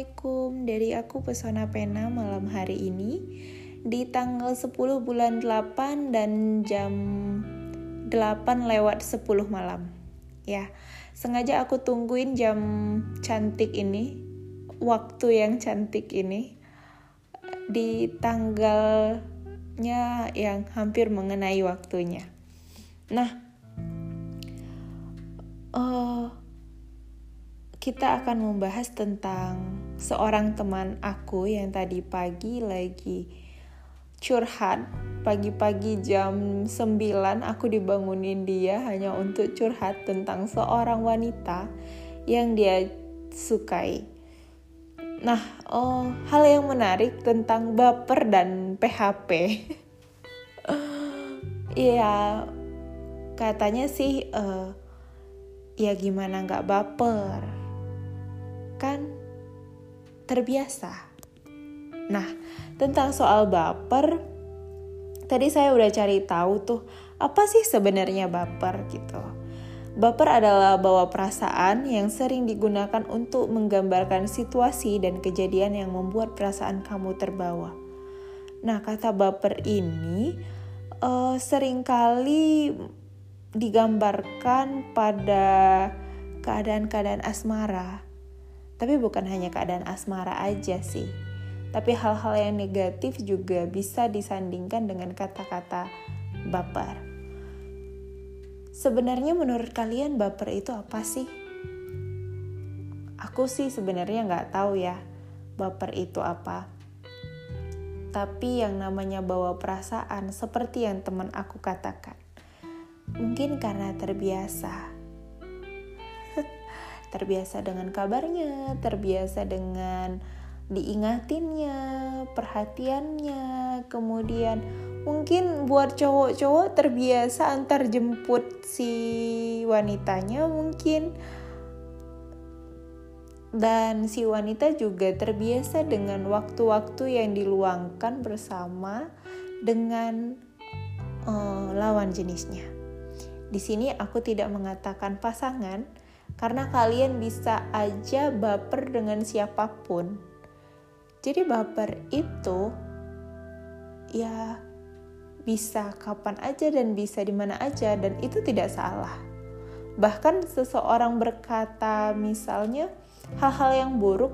Assalamualaikum. Dari aku Pesona Pena malam hari ini. Di tanggal 10 bulan 8 dan jam 8 lewat 10 malam. Ya sengaja aku tungguin jam cantik ini waktu yang cantik ini di tanggalnya yang hampir mengenai waktunya. Nah uh, kita akan membahas tentang seorang teman aku yang tadi pagi lagi curhat. Pagi-pagi jam 9 aku dibangunin dia hanya untuk curhat tentang seorang wanita yang dia sukai. Nah, oh, hal yang menarik tentang baper dan PHP. Iya, katanya sih, uh, ya gimana nggak baper kan terbiasa. Nah, tentang soal baper, tadi saya udah cari tahu tuh apa sih sebenarnya baper gitu. Baper adalah bawa perasaan yang sering digunakan untuk menggambarkan situasi dan kejadian yang membuat perasaan kamu terbawa. Nah, kata baper ini uh, sering kali digambarkan pada keadaan-keadaan asmara tapi bukan hanya keadaan asmara aja sih. Tapi hal-hal yang negatif juga bisa disandingkan dengan kata-kata baper. Sebenarnya menurut kalian baper itu apa sih? Aku sih sebenarnya nggak tahu ya baper itu apa. Tapi yang namanya bawa perasaan seperti yang teman aku katakan. Mungkin karena terbiasa terbiasa dengan kabarnya, terbiasa dengan diingatinnya, perhatiannya, kemudian mungkin buat cowok-cowok terbiasa antar jemput si wanitanya mungkin dan si wanita juga terbiasa dengan waktu-waktu yang diluangkan bersama dengan uh, lawan jenisnya. Di sini aku tidak mengatakan pasangan, karena kalian bisa aja baper dengan siapa pun. Jadi baper itu ya bisa kapan aja dan bisa di mana aja dan itu tidak salah. Bahkan seseorang berkata misalnya hal-hal yang buruk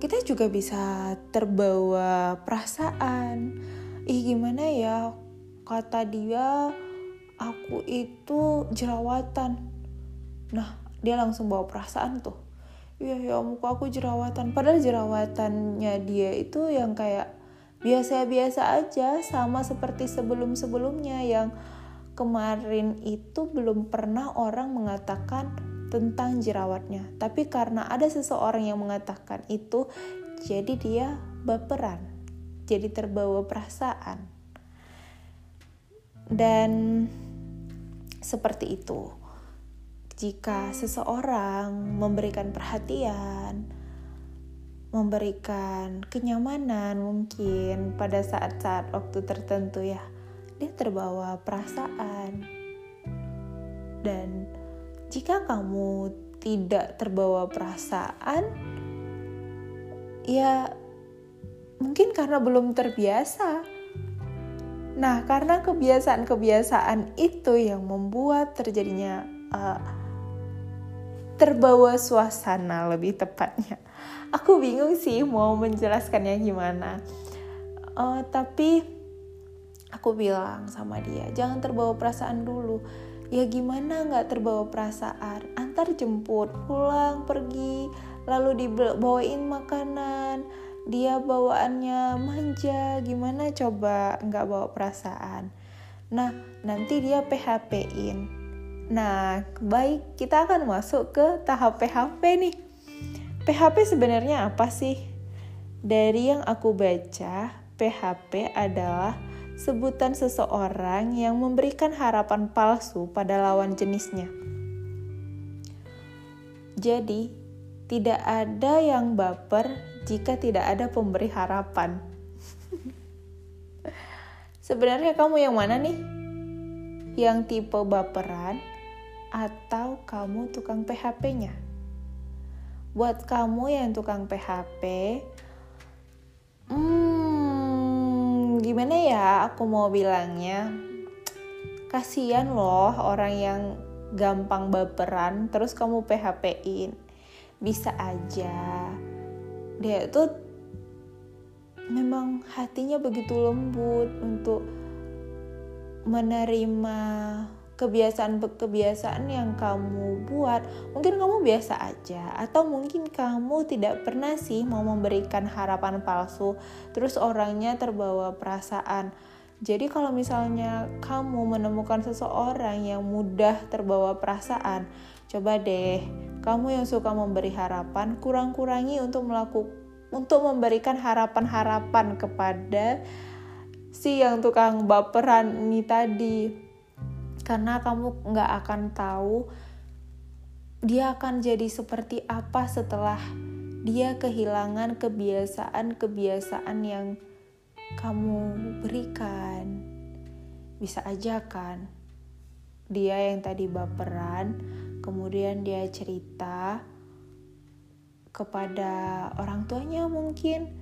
kita juga bisa terbawa perasaan. Ih gimana ya kata dia aku itu jerawatan Nah, dia langsung bawa perasaan tuh. Iya ya muka aku jerawatan. Padahal jerawatannya dia itu yang kayak biasa-biasa aja sama seperti sebelum-sebelumnya yang kemarin itu belum pernah orang mengatakan tentang jerawatnya. Tapi karena ada seseorang yang mengatakan itu, jadi dia baperan. Jadi terbawa perasaan. Dan seperti itu jika seseorang memberikan perhatian, memberikan kenyamanan mungkin pada saat-saat waktu tertentu ya, dia terbawa perasaan. Dan jika kamu tidak terbawa perasaan, ya mungkin karena belum terbiasa. Nah, karena kebiasaan-kebiasaan itu yang membuat terjadinya uh, terbawa suasana lebih tepatnya. Aku bingung sih mau menjelaskannya gimana. Uh, tapi aku bilang sama dia, jangan terbawa perasaan dulu. Ya gimana nggak terbawa perasaan? Antar jemput, pulang, pergi, lalu dibawain makanan. Dia bawaannya manja, gimana coba nggak bawa perasaan? Nah, nanti dia PHP-in Nah, baik kita akan masuk ke tahap PHP nih. PHP sebenarnya apa sih? Dari yang aku baca, PHP adalah sebutan seseorang yang memberikan harapan palsu pada lawan jenisnya. Jadi, tidak ada yang baper jika tidak ada pemberi harapan. Sebenarnya kamu yang mana nih? Yang tipe baperan atau kamu tukang PHP-nya? buat kamu yang tukang PHP hmm gimana ya aku mau bilangnya? Kasihan loh orang yang gampang baperan terus kamu PHP-in bisa aja. Dia tuh memang hatinya begitu lembut untuk menerima kebiasaan-kebiasaan yang kamu buat. Mungkin kamu biasa aja, atau mungkin kamu tidak pernah sih mau memberikan harapan palsu, terus orangnya terbawa perasaan. Jadi, kalau misalnya kamu menemukan seseorang yang mudah terbawa perasaan, coba deh kamu yang suka memberi harapan, kurang-kurangi untuk melakukan untuk memberikan harapan-harapan kepada si yang tukang baperan ini tadi karena kamu nggak akan tahu dia akan jadi seperti apa setelah dia kehilangan kebiasaan-kebiasaan yang kamu berikan. Bisa aja kan, dia yang tadi baperan, kemudian dia cerita kepada orang tuanya mungkin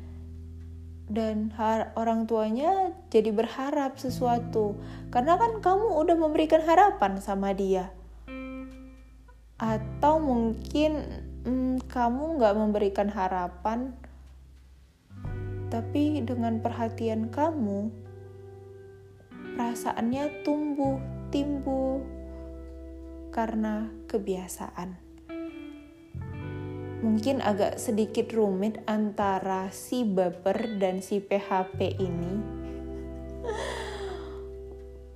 dan orang tuanya jadi berharap sesuatu. Karena kan kamu udah memberikan harapan sama dia. Atau mungkin hmm, kamu nggak memberikan harapan tapi dengan perhatian kamu perasaannya tumbuh timbul karena kebiasaan mungkin agak sedikit rumit antara si baper dan si PHP ini.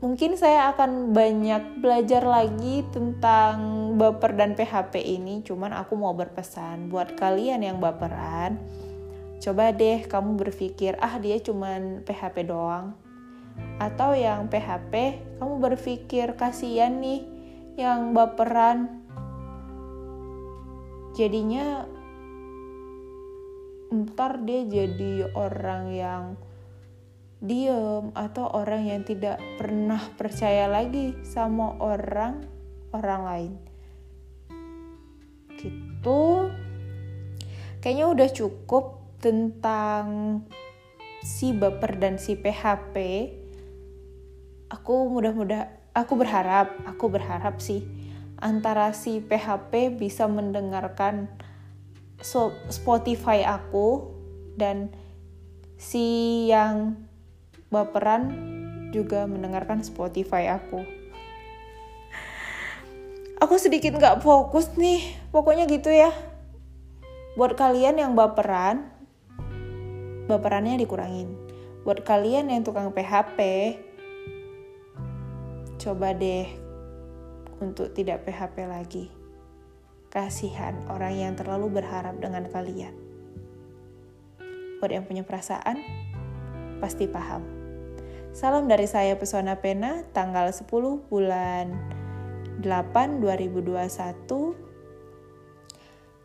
Mungkin saya akan banyak belajar lagi tentang baper dan PHP ini, cuman aku mau berpesan buat kalian yang baperan, coba deh kamu berpikir, ah dia cuman PHP doang. Atau yang PHP, kamu berpikir kasihan nih yang baperan jadinya ntar dia jadi orang yang diem atau orang yang tidak pernah percaya lagi sama orang orang lain. Gitu. Kayaknya udah cukup tentang si baper dan si PHP aku mudah-mudah aku berharap aku berharap sih antara si PHP bisa mendengarkan Spotify aku dan si yang baperan juga mendengarkan Spotify aku. Aku sedikit nggak fokus nih, pokoknya gitu ya. Buat kalian yang baperan, baperannya dikurangin. Buat kalian yang tukang PHP, coba deh untuk tidak PHP lagi. Kasihan orang yang terlalu berharap dengan kalian. Buat yang punya perasaan, pasti paham. Salam dari saya Pesona Pena, tanggal 10 bulan 8 2021.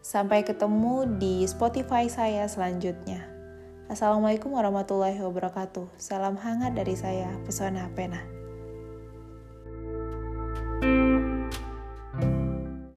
Sampai ketemu di Spotify saya selanjutnya. Assalamualaikum warahmatullahi wabarakatuh. Salam hangat dari saya, Pesona Pena.